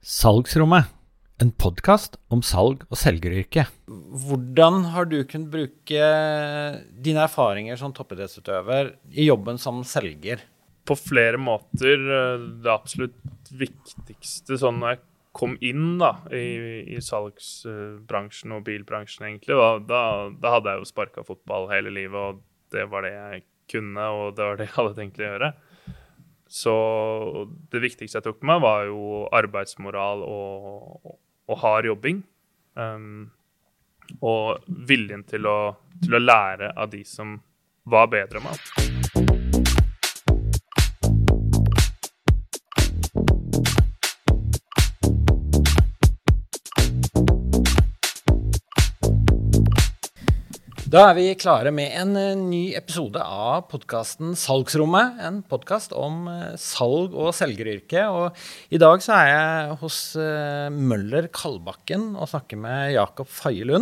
Salgsrommet, en podkast om salg og selgeryrket. Hvordan har du kunnet bruke dine erfaringer som toppidrettsutøver i jobben som selger? På flere måter. Det absolutt viktigste sånn når jeg kom inn da, i, i salgsbransjen og bilbransjen, egentlig, da, da, da hadde jeg jo sparka fotball hele livet, og det var det jeg kunne, og det var det jeg hadde tenkt å gjøre. Så det viktigste jeg tok med meg, var jo arbeidsmoral og, og hard jobbing. Um, og viljen til å, til å lære av de som var bedre enn meg. Da er vi klare med en eh, ny episode av podkasten Salgsrommet. En podkast om eh, salg og selgeryrket. Og i dag så er jeg hos eh, Møller Kalbakken og snakker med Jakob Faye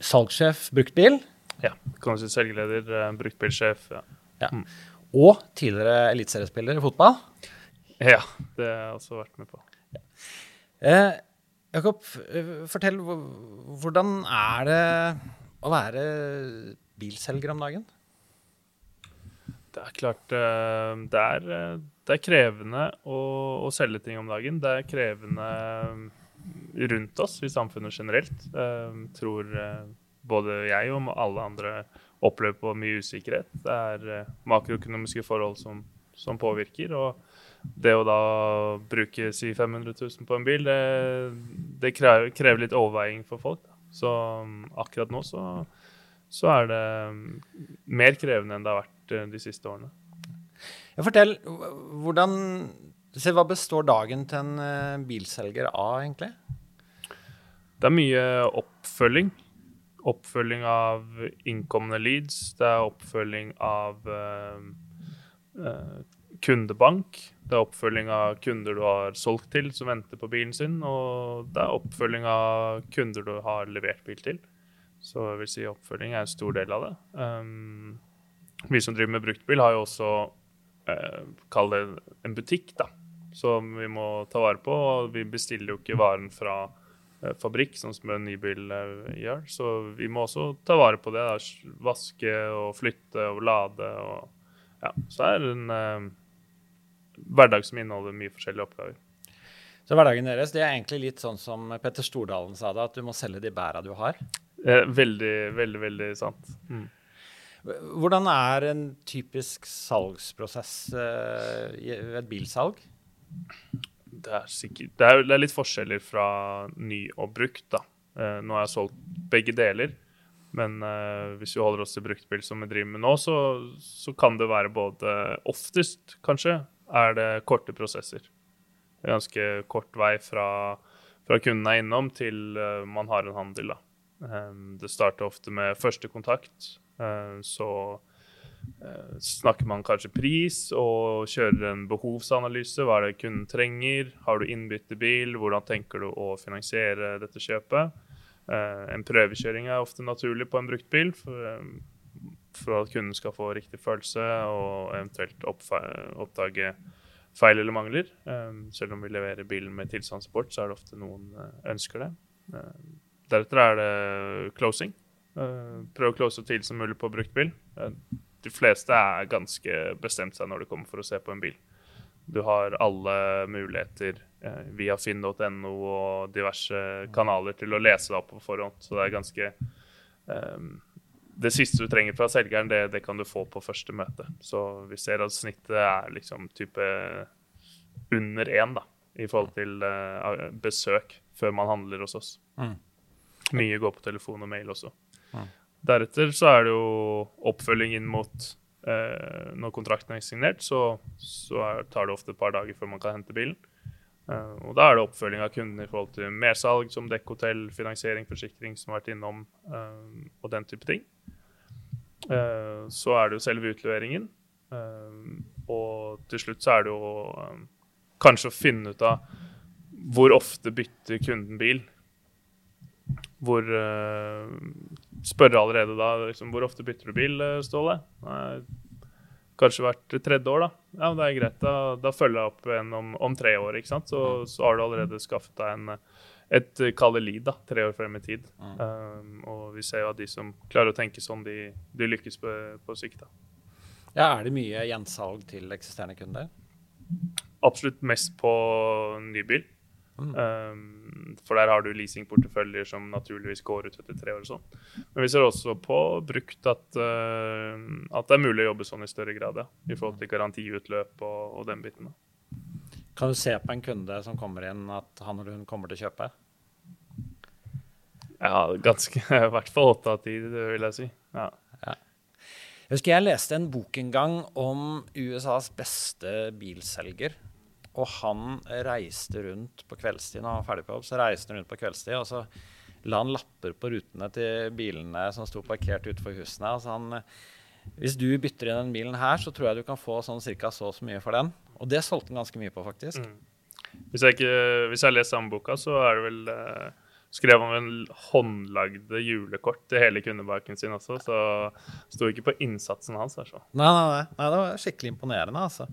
Salgssjef bruktbil. Ja. Kan du si selgerleder, bruktbilsjef. Ja. ja. Mm. Og tidligere eliteseriespiller i fotball. Ja, det har jeg også vært med på. Ja. Eh, Jakob, fortell, hvordan er det å være bilselger om dagen? Det er klart eh, det er, eh, det er krevende å, å, selge ting om dagen. Det er krevende eh, rundt oss i samfunnet generelt. Tror både jeg og alle andre opplever på mye usikkerhet. Det er makroøkonomiske forhold som, som påvirker. og det å da bruke si 500 000 på en bil, det, det krever, litt overveiing for folk. Da. Så um, akkurat nå så, så, er det um, mer krevende enn det har vært uh, de siste årene. Ja, fortell, hvordan Se, Hva består dagen til en uh, bilselger av, egentlig? Det er mye oppfølging. Oppfølging av innkomne leads. Det er oppfølging av uh, uh, kundebank. Det er oppfølging av kunder du har solgt til, som venter på bilen sin. Og det er oppfølging av kunder du har levert bil til. Så jeg vil si oppfølging er en stor del av det. Um, vi som driver med bruktbil, har jo også uh, kall det en butikk, da. Som vi må ta vare på. Og vi bestiller jo ikke varen fra uh, fabrikk, sånn som en nybil uh, gjør. Så vi må også ta vare på det. Da. Vaske og flytte og lade. Og, ja. Så er det en hverdag som inneholder mye forskjellige oppgaver. Så hverdagen deres det er egentlig litt sånn som Petter Stordalen sa det, at du må selge de bæra du har? Eh, veldig, veldig, veldig sant. Mm. Hvordan er en typisk salgsprosess eh, et bilsalg? Det er, sikkert, det, er, det er, litt forskjeller fra ny og brukt. da. Eh, nå har jeg solgt begge deler. Men eh, hvis vi holder oss til bruktbil som vi driver med nå, så, så, kan det være både oftest, kanskje, er det korte prosesser. Det er ganske kort vei fra, fra kunden er innom til uh, man har en handel. Da. det starter ofte med første kontakt. Uh, så uh, snakker man kanskje pris og kjører en behovsanalyse. Hva er det kunden trenger? Har du innbyttebil? Hvordan tenker du å finansiere dette kjøpet? en prøvekjøring er ofte naturlig på en bruktbil. For, for at kunden skal få riktig følelse og eventuelt oppdage feil eller mangler. Um, selv om vi leverer bilen med tilstandsrapport, så er det ofte noen uh, ønsker det. Uh, deretter er det closing. Uh, prøv å close så tidlig som mulig på brukt bil. de fleste er ganske bestemt seg når de kommer for å se på en bil. Du har alle muligheter via finn.no og diverse kanaler til å lese det opp på forhånd, så det er ganske um, det siste du trenger fra selgeren, det, det, kan du få på første møte. Så vi ser at snittet er liksom type under én da, i forhold til uh, besøk før man handler hos oss. Mm. Mye går på telefon og mail også. Mm. Deretter så er det jo oppfølging inn mot uh, Når kontrakten er signert, så, så er, tar det ofte et par dager før man kan hente bilen. Uh, og Da er det oppfølging av kunden i forhold til mersalg som dekkhotell, finansiering, forsikring, som har vært innom, og den type ting. Eh, så er det jo selve utleveringen. Eh, og til slutt så er det jo eh, kanskje å finne ut av hvor ofte bytter kunden bil. Hvor Spørre allerede da liksom, hvor ofte bytter du bil, Ståle? kanskje hvert tredje år, da. Ja, det er greit. Da, da følger jeg opp en om, om tre år, ikke sant. Så, så har du allerede skaffet deg en, et kalde lead da, tre år frem i tid. Mm. Um, og vi ser jo at de som klarer å tenke sånn, de, de lykkes på, på sikt. da. Ja, Er det mye gjensalg til eksisterende kunder? Absolutt mest på nybil. Mm. Um, for der har du leasingporteføljer som naturligvis går ut etter tre år. og sånn. Men vi ser også på brukt at, uh, at det er mulig å jobbe sånn i større grad. Ja, I forhold til garantiutløp og, og den biten. da. Kan du se på en kunde som kommer inn, at han eller hun kommer til å kjøpe? Ja, ganske, i hvert fall åtte av ti, vil jeg si. Ja. Jeg husker jeg leste en bok en gang om USAs beste bilselger. Og han reiste rundt på kveldstid når han var ferdig på jobb. Så reiste han rundt på kveldstid, og så la han lapper på rutene til bilene som sto parkert utenfor husene. Altså han, hvis du bytter inn den bilen her, så tror jeg du kan få sånn cirka så og så mye for den. Og det solgte han ganske mye på, faktisk. Mm. Hvis jeg, ikke, hvis jeg har lest samme boka, så er det vel eh, skrev han vel håndlagde julekort til hele kundebaken sin også, så sto ikke på innsatsen hans. Altså. Nei, nei, nei, nei, det var skikkelig imponerende, altså.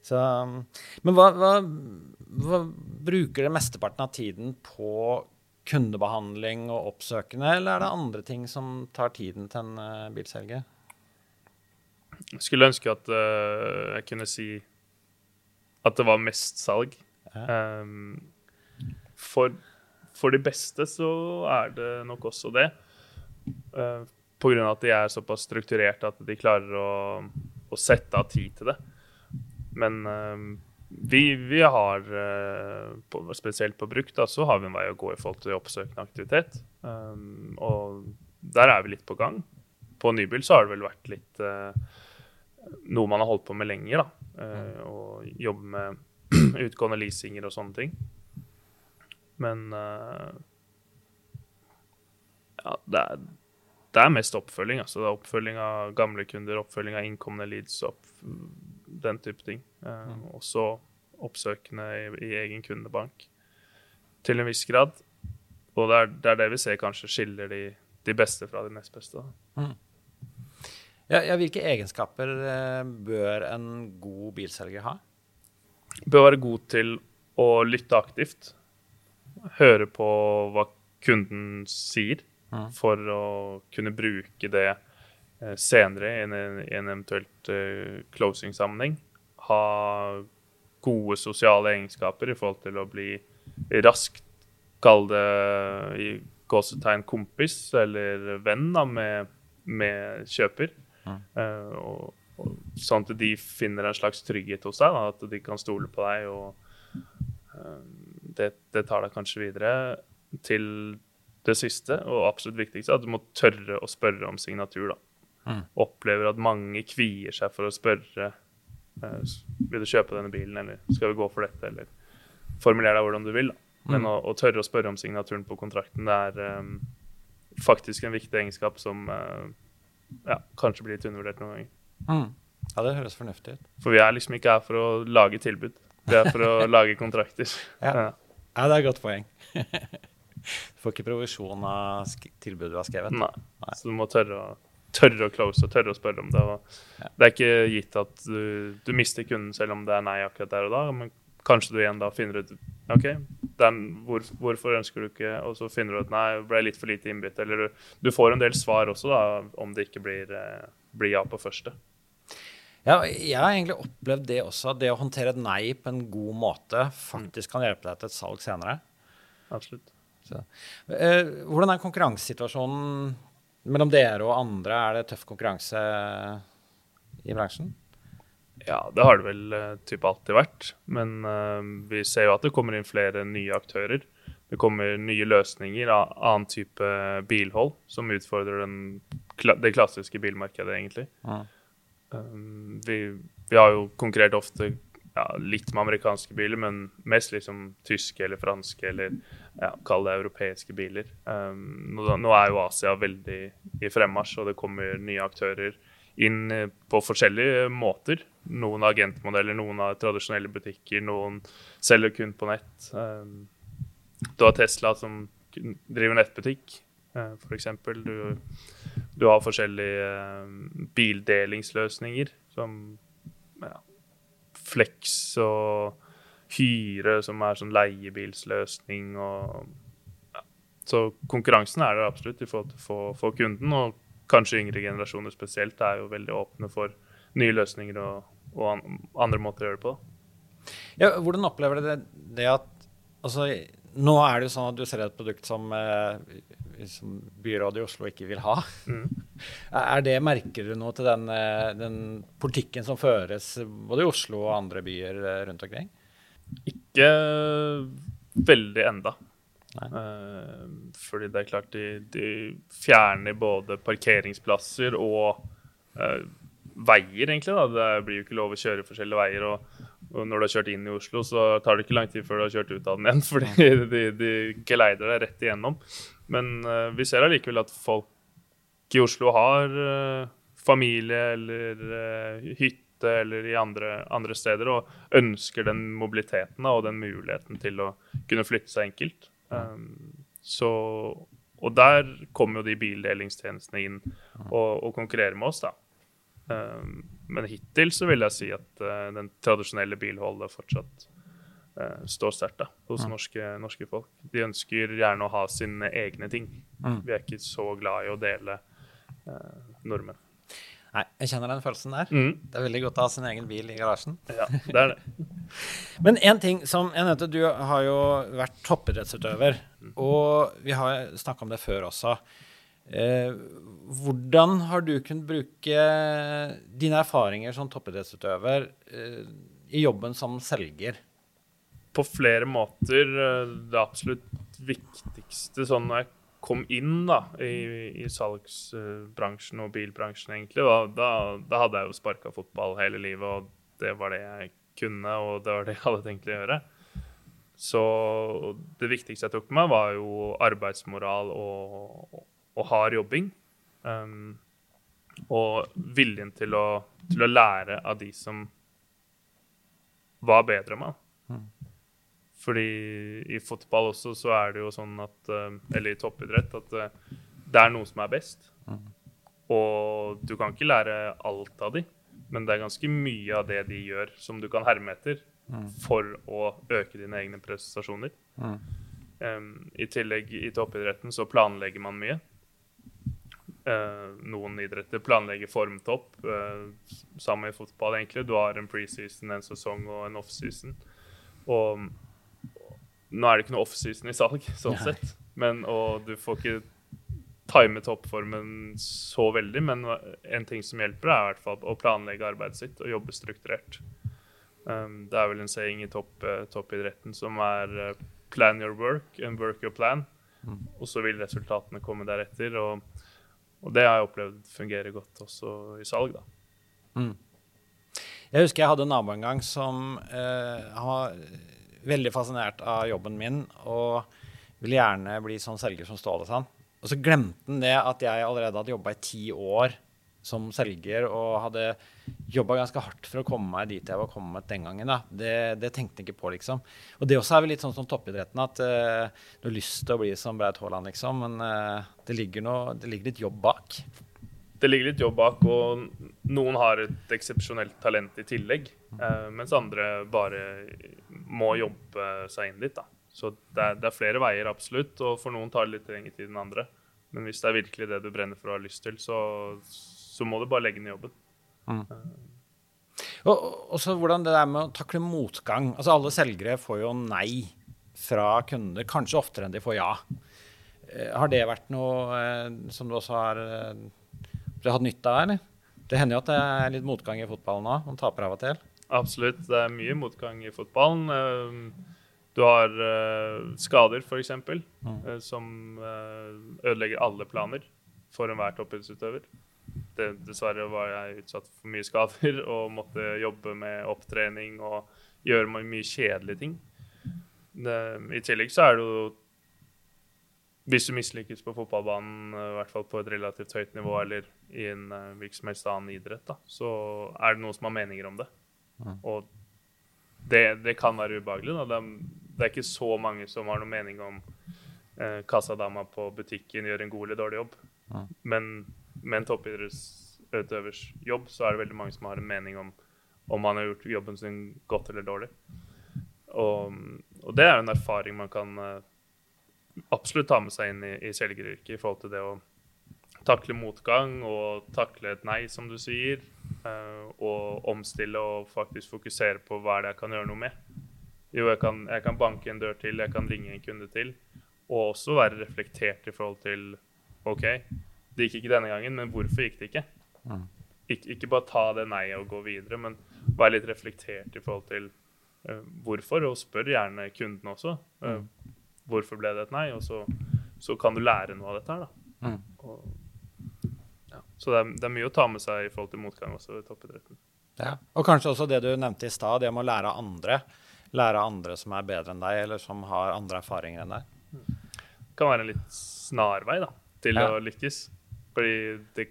Så, men hva, hva, hva bruker det mesteparten av tiden på kundebehandling og oppsøkende, eller er det andre ting som tar tiden til en uh, bilselger? Jeg skulle ønske at uh, jeg kunne si at det var mest salg. Um, for, for de beste så er det nok også det. Uh, på grunn av at de er såpass strukturerte at de klarer å, å sette av tid til det. Men uh, vi, vi, har, uh, på, spesielt på bruk, da, så har vi en vei å gå i forhold til oppsøkende aktivitet. Um, og der er vi litt på gang. På nybil så har det vel vært litt noe man har holdt på med lenger. da, Og jobbe med utgående leasinger og sånne ting. Men uh, ja, det er, det er, mest oppfølging. altså det er Oppfølging av gamle kunder, oppfølging av innkomne leads, opp, den type ting. Uh, mm. Også oppsøkende i, i, egen kundebank til en viss grad. Og det er, det, er det vi ser kanskje skiller de, de beste fra de nest beste. Mm. Ja, ja, hvilke egenskaper uh, bør en god bilselger ha? Bør være god til å lytte aktivt høre på hva kunden sier, mm. for å kunne bruke det eh, senere i en, en eventuelt uh, closing-sammenheng. Ha gode sosiale egenskaper i forhold til å bli raskt, kall det i gåsetegn kompis eller venn da, med, med kjøper. Mm. Uh, og, og, sånn at de finner en slags trygghet hos deg, da, at de kan stole på deg. og uh, det, det, tar deg kanskje videre til det siste og absolutt viktigste, at du må tørre å spørre om signatur. da. Mm. Opplever at mange kvier seg for å spørre uh, vil du kjøpe denne bilen, eller skal vi gå for dette, eller formuler deg hvordan du vil. da. Men mm. å, å, tørre å spørre om signaturen på kontrakten, det er um, faktisk en viktig egenskap som uh, ja, kanskje blir litt undervurdert noen ganger. Mm. Ja, det høres fornuftig ut. For vi er liksom ikke her for å lage tilbud. Vi er for å lage kontrakter. Ja. ja. ja, det er et godt poeng. du får ikke provisjon av tilbudet du har skrevet. Nei. Nei. Så du må tørre å, tørre å close og tørre å spørre om det. Ja. Det er ikke gitt at du, du, mister kunden selv om det er nei akkurat der og da, men kanskje du igjen da finner ut OK, den, hvor, hvorfor ønsker du ikke Og så finner du ut nei, ble litt for lite innbytt. Eller du, du, får en del svar også da, om det ikke blir, eh, blir ja på første. Ja, jeg har egentlig opplevd det også. Det å håndtere et nei på en god måte faktisk kan hjelpe deg til et salg senere. Absolutt. Så, eh, hvordan er konkurransesituasjonen mellom dere og andre? Er det tøff konkurranse i bransjen? Ja, det har det vel uh, typ alltid vært. Men uh, vi ser jo at det kommer inn flere nye aktører. Det kommer nye løsninger av annen type bilhold som utfordrer den, det klassiske bilmarkedet, egentlig. Mm. Um, vi, vi, har jo konkurrert ofte ja, litt med amerikanske biler, men mest liksom tyske eller franske eller ja, kall det europeiske biler. Um, nå, nå, er jo Asia veldig i fremmarsj, og det kommer nye aktører inn eh, på forskjellige måter. Noen agentmodeller, noen har tradisjonelle butikker, noen selger kun på nett. Um, du har Tesla som driver nettbutikk, uh, f.eks. Du du har forskjellige bildelingsløsninger. Som ja, Flex og Hyre, som er sånn leiebilsløsning og ja. Så konkurransen er der absolutt i forhold til å få kunden, og kanskje yngre generasjoner spesielt er jo veldig åpne for nye løsninger og, og andre måter å gjøre det på. Ja, hvordan opplever du det, det at altså, Nå er det jo sånn at du ser et produkt som, eh, som byrådet i Oslo ikke vil ha. Mm. Er det, Merker du noe til den, eh, den, politikken som føres både i Oslo og andre byer eh, rundt omkring? Ikke veldig enda. Eh, fordi det er klart de, de fjerner både parkeringsplasser og uh, veier, egentlig. da. Det blir jo ikke lov å kjøre forskjellige veier. og, og når du har kjørt inn i Oslo, så tar det ikke lang tid før du har kjørt ut av den igjen. Fordi de, de geleider deg rett igjennom. Men uh, vi ser allikevel at folk i Oslo har uh, familie eller uh, hytte eller i andre, andre, steder, og ønsker den mobiliteten og den muligheten til å kunne flytte seg enkelt. Um, så, og der kommer jo de bildelingstjenestene inn og, og konkurrerer med oss, da. Um, men hittil så vil jeg si at uh, den tradisjonelle bilholdet fortsatt uh, står sterkt hos mm. norske, norske, folk. De ønsker gjerne å ha sine egne ting. Mm. Vi er ikke så glad i å dele uh, nordmenn. Nei, jeg kjenner den følelsen der. Mm. Det er veldig godt å ha sin egen bil i garasjen. Ja, det er det. Men en ting som jeg nevnte, du har jo vært toppidrettsutøver. Mm. Og vi har snakka om det før også. Eh, hvordan har du kunnet bruke dine erfaringer som toppidrettsutøver eh, i jobben som selger? På flere måter. Eh, det absolutt viktigste sånn jeg kom inn da, i, i salgsbransjen og bilbransjen, egentlig, da, da, hadde jeg jo sparka fotball hele livet, og det var det jeg kunne, og det var det jeg hadde tenkt å gjøre. Så det viktigste jeg tok med meg, var jo arbeidsmoral og, og hard jobbing. Um, og viljen til å, til å, lære av de som var bedre enn meg. Fordi i fotball også så er det jo sånn at eh, Eller i toppidrett at eh, det er noe som er best. Mm. Og du kan ikke lære alt av de, men det er ganske mye av det de gjør, som du kan herme etter mm. for å øke dine egne prestasjoner. Mm. Um, I tillegg i toppidretten så planlegger man mye. Uh, noen idretter planlegger formtopp. Uh, sammen med fotball, egentlig. Du har en preseason, en sesong og en offseason. Og nå er det ikke noe offseason i salg, sånn Nei. sett. Men, og du får ikke time toppformen så veldig, men en ting som hjelper, er i hvert fall å planlegge arbeidet sitt og jobbe strukturert. Um, det er vel en saying i topp, uh, toppidretten som er uh, 'plan your work and work your plan'. Mm. Og så vil resultatene komme deretter. Og, og, det har jeg opplevd fungerer godt også i salg, da. Mm. Jeg husker jeg hadde en nabo en gang som uh, han var veldig fascinert av jobben min og ville gjerne bli sånn selger som Ståle sa. Og så glemte han det at jeg allerede hadde jobba i ti år som selger og hadde jobba ganske hardt for å komme meg dit jeg var kommet den gangen. Det, det tenkte han ikke på, liksom. Og det også er vel litt sånn som toppidretten, at uh, du har lyst til å bli som Braut Haaland, liksom, men uh, det, ligger noe, det ligger litt jobb bak. Det ligger litt jobb bak, og noen har et eksepsjonelt talent i tillegg. Uh, mens andre bare må jobbe seg inn dit. da. Så det er, det er, flere veier, absolutt. Og for noen tar det litt lengre tid enn andre. Men hvis det er virkelig det du brenner for og har lyst til, så, så må du bare legge ned jobben. Mm. Og, og, så hvordan det der med å takle motgang. Altså Alle selgere får jo nei fra kunder, kanskje oftere enn de får ja. Eh, har det vært noe eh, som du også har eh, hatt nytte av, eller? Det hender jo at det er litt motgang i fotballen nå. Man taper av og til. Absolutt. Det er mye motgang i fotballen. Eh, du har uh, skader, f.eks., mm. uh, som ødelegger alle planer for enhver toppidrettsutøver. Dessverre var jeg utsatt for mye skader og måtte jobbe med opptrening og gjøre mye kjedelige ting. I tillegg så er det jo Hvis du mislykkes på fotballbanen, i hvert fall på et relativt høyt nivå, eller i en hvilken som helst annen idrett, da, så er det noen som har meninger om det. Og det, det, kan være ubehagelig. Det er, det, er ikke så mange som har noen mening om eh, kassadama på butikken gjør en god eller dårlig jobb. Mm. Men med en toppidrettsutøvers jobb, så er det veldig mange som har en mening om om man har gjort jobben sin godt eller dårlig. Og, og det er en erfaring man kan eh, absolutt ta med seg inn i, i selgeryrket i forhold til det å takle motgang og takle et nei, som du sier. Og omstille og faktisk fokusere på hva er det jeg kan gjøre noe med. Jo, jeg kan, jeg kan banke en dør til, jeg kan ringe en kunde til. Og også være reflektert i forhold til OK, det gikk ikke denne gangen, men hvorfor gikk det ikke? Mm. Ik ikke bare ta det nei-et og gå videre, men være litt reflektert i forhold til uh, hvorfor, og spør gjerne kunden også. Uh, mm. Hvorfor ble det et nei? Og så, så, kan du lære noe av dette her, da. Mm. Og. Så det er, det er, mye å ta med seg i forhold til motgang også i toppidretten. Ja. Og kanskje også det du nevnte i stad, det med å lære av andre. Lære av andre som er bedre enn deg, eller som har andre erfaringer enn deg. Det kan være en litt snarvei da, til ja. å lykkes. Fordi det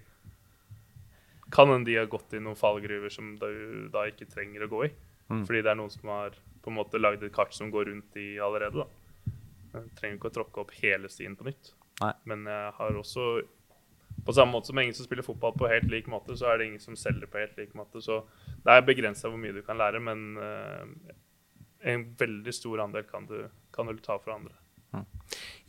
kan hende de har gått i noen fallgruver som du da ikke trenger å gå i. Mm. Fordi det er noen som har på en måte lagd et kart som går rundt i allerede. da. Jeg trenger ikke å tråkke opp hele stien på nytt. Nei. Men jeg har også På samme måte som ingen som spiller fotball på helt lik måte, så er det ingen som selger på helt lik måte. Så det er begrensa hvor mye du kan lære, men uh, en veldig stor andel kan du, kan du ta fra andre.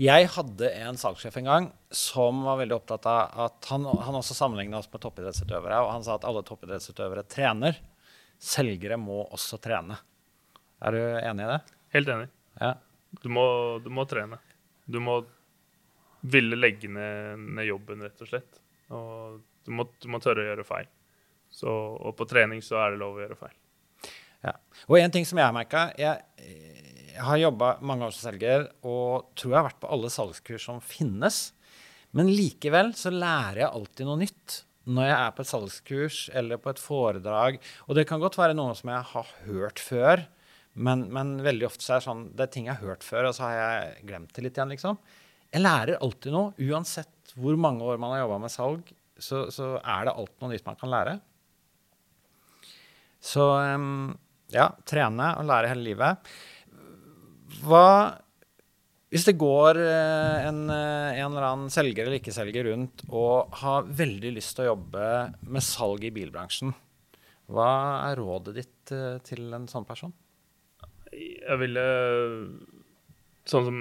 Jeg hadde en salgssjef en gang som var veldig opptatt av at han, han også sammenligna oss med toppidrettsutøvere. Og han sa at alle toppidrettsutøvere trener. Selgere må også trene. Er du enig i det? Helt enig. Ja. Du, må, du, må, trene. Du må ville legge ned, ned, jobben, rett og slett. Og du må, du må tørre å gjøre feil. Så, og på trening så er det lov å gjøre feil. Ja. Og en ting som jeg har merka jeg har jobba mange år som selger og tror jeg har vært på alle salgskurs som finnes. Men likevel så lærer jeg alltid noe nytt når jeg er på et salgskurs eller på et foredrag. Og det kan godt være noe som jeg har hørt før, men, men veldig ofte så er det sånn det er ting jeg har hørt før, og så har jeg glemt det litt igjen, liksom. Jeg lærer alltid noe. Uansett hvor mange år man har jobba med salg, så, så, er det alltid noe nytt man kan lære. Så ja, trene og lære hele livet. Hva Hvis det går eh, en, eh, en eller annen selger eller ikke-selger rundt og har veldig lyst til å jobbe med salg i bilbransjen, hva er rådet ditt eh, til en sånn person? Jeg ville Sånn som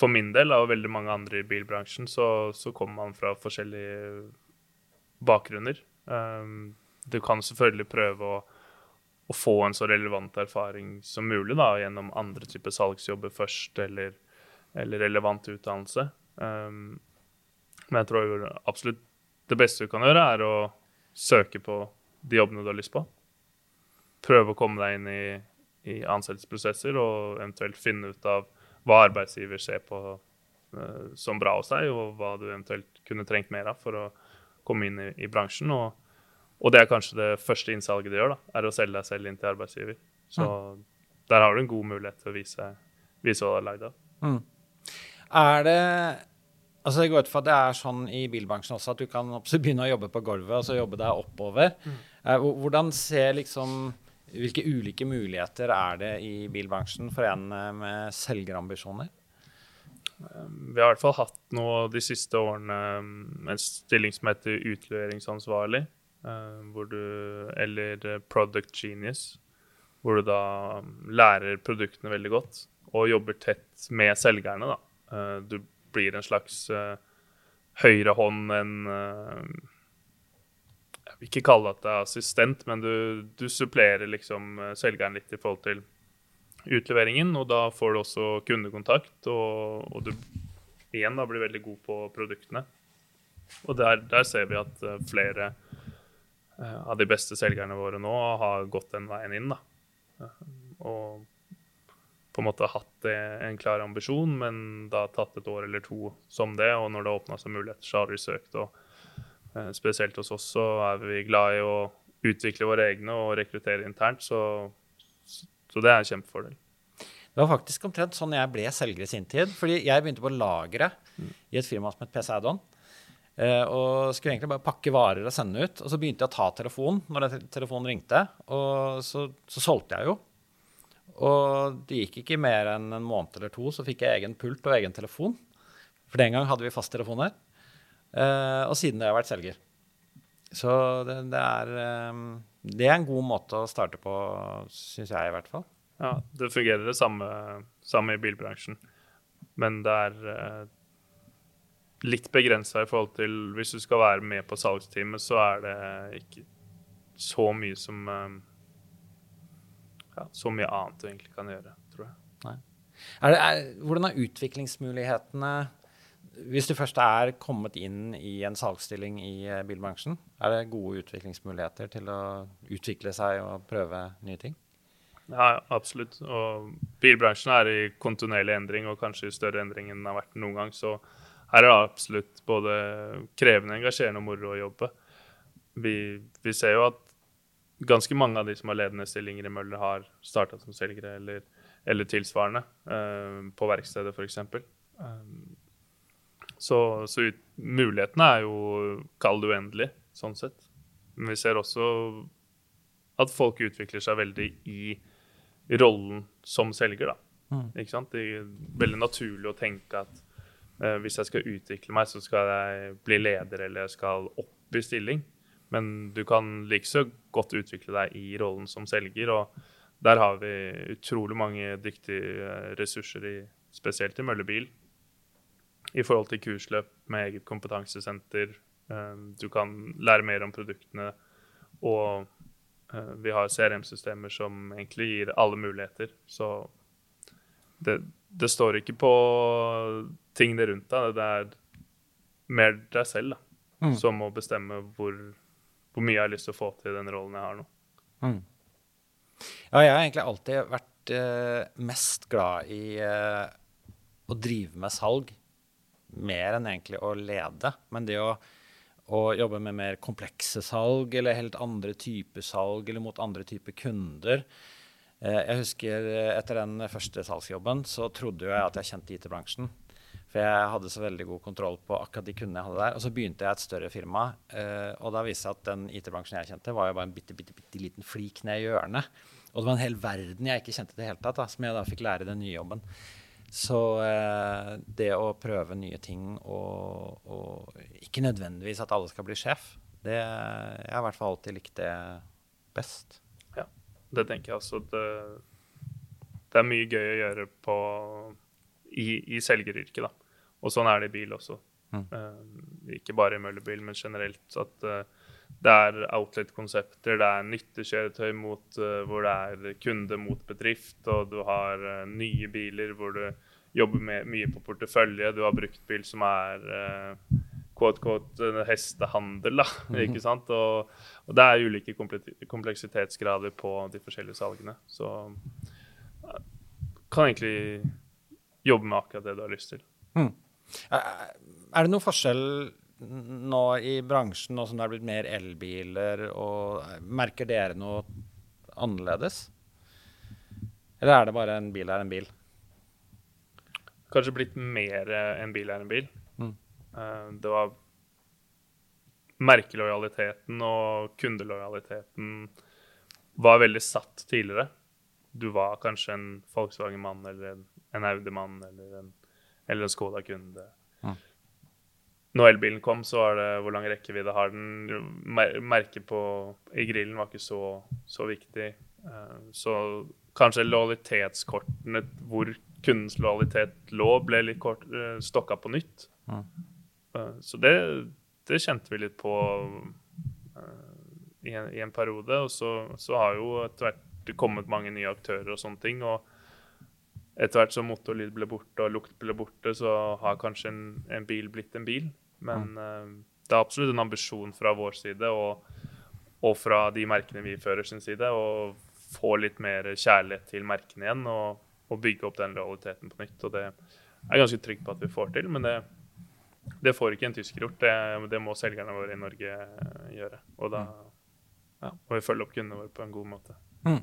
for min del og veldig mange andre i bilbransjen, så, så kommer man fra forskjellige bakgrunner. Um, du kan selvfølgelig prøve å å få en så relevant erfaring som mulig da, gjennom andre typer salgsjobber først, eller, eller relevant utdannelse. Um, men jeg tror absolutt det beste du kan gjøre, er å søke på de jobbene du har lyst på. Prøve å komme deg inn i, i ansettelsesprosesser og eventuelt finne ut av hva arbeidsgiver ser på uh, som bra hos deg, og hva du eventuelt kunne trengt mer av for å komme inn i, i bransjen. og og det er kanskje det første innsalget du gjør, da, er å selge deg selv inn til arbeidsgiver. Så mm. der har du en god mulighet til å vise, vise hva du er lagd av. Mm. Er det Altså Det går ut fra at det er sånn i bilbransjen også at du kan begynne å jobbe på gulvet og så jobbe deg oppover. Mm. Eh, hvordan ser liksom Hvilke ulike muligheter er det i bilbransjen for en eh, med selgerambisjoner? Vi har i hvert fall hatt nå de siste årene en stilling som heter utleveringsansvarlig. hvor du, eller Product Genius, hvor du da lærer produktene veldig godt og jobber tett med selgerne. Da. Du blir en slags høyrehånd høyre hånd, en Jeg vil ikke kalle det assistent, men du, du supplerer liksom selgeren litt i forhold til utleveringen, og da får du også kundekontakt, og, og du igjen da blir veldig god på produktene. Og der, der ser vi at flere Eh, av de beste selgerne våre nå har gått den veien inn. da. Eh, og på en måte hatt en klar ambisjon, men da tatt et år eller to som det. Og når det åpna seg muligheter, så har de søkt. Og eh, spesielt hos oss så er vi glad i å utvikle våre egne og rekruttere internt, så, så det er en kjempefordel. Det var faktisk omtrent sånn jeg ble selger i sin tid. fordi jeg begynte på lageret mm. i et firma som het PC Addon. Uh, og skulle egentlig bare pakke varer og sende ut. Og så begynte jeg å ta telefonen når telefonen ringte, og så, så, solgte jeg jo. Og det gikk ikke mer enn en måned eller to, så fikk jeg egen pult og egen telefon. For den gang hadde vi fasttelefoner. Uh, og siden det har jeg vært selger. Så det, det, er, eh, det er en god måte å starte på, syns jeg i hvert fall. Ja, det fungerer det samme, samme i bilbransjen. Men det er eh, litt begrensa i forhold til Hvis du skal være med på salgsteamet, så er det ikke så mye som eh, ja, Så mye annet du egentlig kan gjøre, tror jeg. Er det, er, hvordan er utviklingsmulighetene hvis du først er kommet inn i en salgsstilling i eh, bilbransjen, er det gode utviklingsmuligheter til å utvikle seg og prøve nye ting? Ja, absolutt. Og bilbransjen er i kontinuerlig endring, og kanskje i større endring enn den har vært noen gang. Så her er det absolutt både krevende, engasjerende og moro å jobbe. Vi, vi, ser jo at ganske mange av de som har ledende stillinger i Møller, har starta som selgere eller, eller tilsvarende uh, på verkstedet, f.eks. Så, så ut, mulighetene er jo kall det uendelig, sånn sett. Men vi ser også at folk utvikler seg veldig i rollen som selger. da. Mm. Ikke sant? Det er veldig naturlig å tenke at uh, hvis jeg skal utvikle meg, så skal jeg bli leder eller jeg skal opp i stilling. Men du kan likeså godt utvikle deg i rollen som selger. og der har vi utrolig mange dyktige eh, ressurser, i, spesielt i Møllebil, i forhold til kursløp med eget kompetansesenter. Eh, du kan lære mer om produktene. Og Eh, vi har CRM-systemer som egentlig gir alle muligheter. Så det, det, står ikke på tingene rundt deg. Det er mer deg selv da, mm. som må bestemme hvor, hvor, mye jeg har lyst til å få til i den rollen jeg har nå. Mm. Ja, jeg har egentlig alltid vært uh, mest glad i uh, å drive med salg. Mer enn egentlig å lede. Men det å å jobbe med mer komplekse salg eller helt andre typer salg eller mot andre typer kunder. Eh, jeg husker eh, etter den første salgsjobben så trodde jeg at jeg kjente IT-bransjen. For jeg hadde så veldig god kontroll på akkurat de kundene jeg hadde der. Og så begynte jeg et større firma, eh, og da viste det at den IT-bransjen jeg kjente, var jo bare en bitte, bitte, bitte liten flik ned i hjørnet. Og det var en hel verden jeg ikke kjente i det hele tatt, da, som jeg da fikk lære i den nye jobben. Så eh, det å prøve nye ting og, og, ikke nødvendigvis at alle skal bli sjef, det, jeg har i hvert fall alltid likt det best. Ja, det tenker jeg også. Det, det er mye gøy å gjøre på, i, i selgeryrket, da. Og sånn er det i bil også. Mm. Eh, ikke bare i møllebil, men generelt. At uh, det er outlet-konsepter, det er nyttekjøretøy mot, uh, hvor det er kunde mot bedrift, og du har uh, nye biler hvor du jobber med, mye på portefølje. Du har bruktbil som er uh, quote, quote, hestehandel, da, ikke sant? Og, og, det er ulike kompleksitetsgrader på de forskjellige salgene. Så kan egentlig jobbe med akkurat det du har lyst til. Mm. Er det noen forskjell nå i bransjen, nå som det er blitt mer elbiler, og merker dere noe annerledes? Eller er det bare en bil er en bil? Kanskje blitt mer en bil er en bil. Mm. Eh, det var Merkelojaliteten og kundelojaliteten var veldig satt tidligere. Du var kanskje en Volkswagen-mann eller en Audi-mann eller en, eller en Skoda-kunde når elbilen kom, så var det hvor lang rekkevidde har den. Merket på i grillen var ikke så, så viktig. Eh, så kanskje lojalitetskortene hvor kundens lojalitet lå, ble litt kort, eh, stokka på nytt. Mm. Så det, det, kjente vi litt på i en, i en periode. Og så, så har jo etter hvert kommet mange nye aktører og sånne ting. og etter hvert som motorlyd ble borte og lukt ble borte, så har kanskje en, en bil blitt en bil. Men mm. det er absolutt en ambisjon fra vår side og, og, fra de merkene vi fører sin side, å få litt mer kjærlighet til merkene igjen og, og bygge opp den realiteten på nytt. Og det er jeg ganske trygg på at vi får til, men det, det får ikke en tysker gjort. Det, det, må selgerne våre i Norge eh, gjøre. Og da mm. ja, må vi følge opp kundene våre på en god måte. Mm.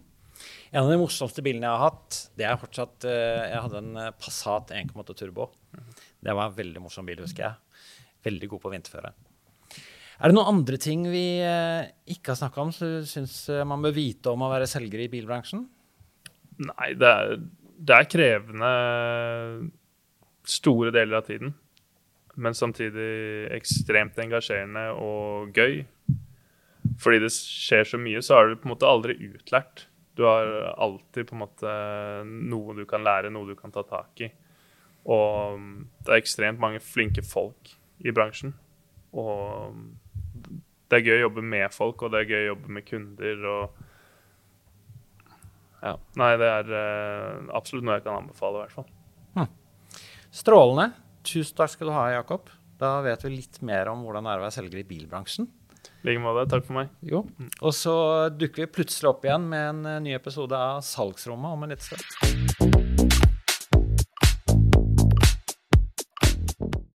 En av de morsomste bilene jeg har hatt, det er fortsatt uh, Jeg hadde en Passat 1,8 Turbo. Mm. Det var en veldig morsom bil, husker jeg. Veldig god på vinterføre. Er det noen andre ting vi uh, ikke har snakka om som du syns man bør vite om å være selger i bilbransjen? Nei, det er, det er krevende store deler av tiden. Men samtidig ekstremt engasjerende og gøy. fordi det skjer så mye, så er du på en måte aldri utlært. Du har alltid på en måte noe du kan lære, noe du kan ta tak i. Og det er ekstremt mange flinke folk i bransjen. Og det er gøy å jobbe med folk, og det er gøy å jobbe med kunder. og ja. Nei, det er uh, absolutt noe jeg kan anbefale, i hvert fall. Hm. Strålende. Tusen takk skal du ha, Jakob. Da vet vi litt mer om hvordan det er å være selger i bilbransjen. I like måte. Takk for meg. Jo. Og så dukker vi plutselig opp igjen med en eh, ny episode av Salgsrommet om en litt stund.